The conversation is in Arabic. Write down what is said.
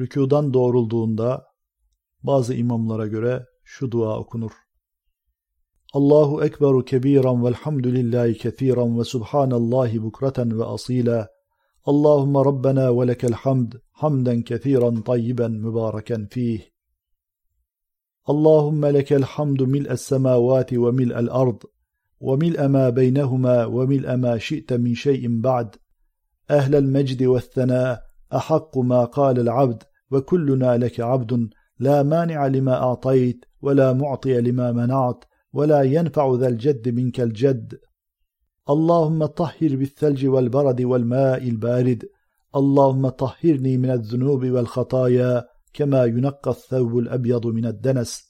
rükudan doğrulduğunda bazı imamlara göre şu dua okunur. Allahu ekberu kebiran velhamdülillahi kethiran ve subhanallahi bukraten ve asila. Allahümme Rabbena ve lekel hamd hamden kethiran tayyiben mübareken fih. Allahümme lekel hamdu mil'es semavati ve mil'el ard ve mil'e ma beynehuma ve mil'e ma şi'te min şeyin ba'd. Ehlel mecdi ve thena أحق ما قال العبد وكلنا لك عبد لا مانع لما أعطيت ولا معطي لما منعت ولا ينفع ذا الجد منك الجد. اللهم طهر بالثلج والبرد والماء البارد. اللهم طهرني من الذنوب والخطايا كما ينقى الثوب الأبيض من الدنس.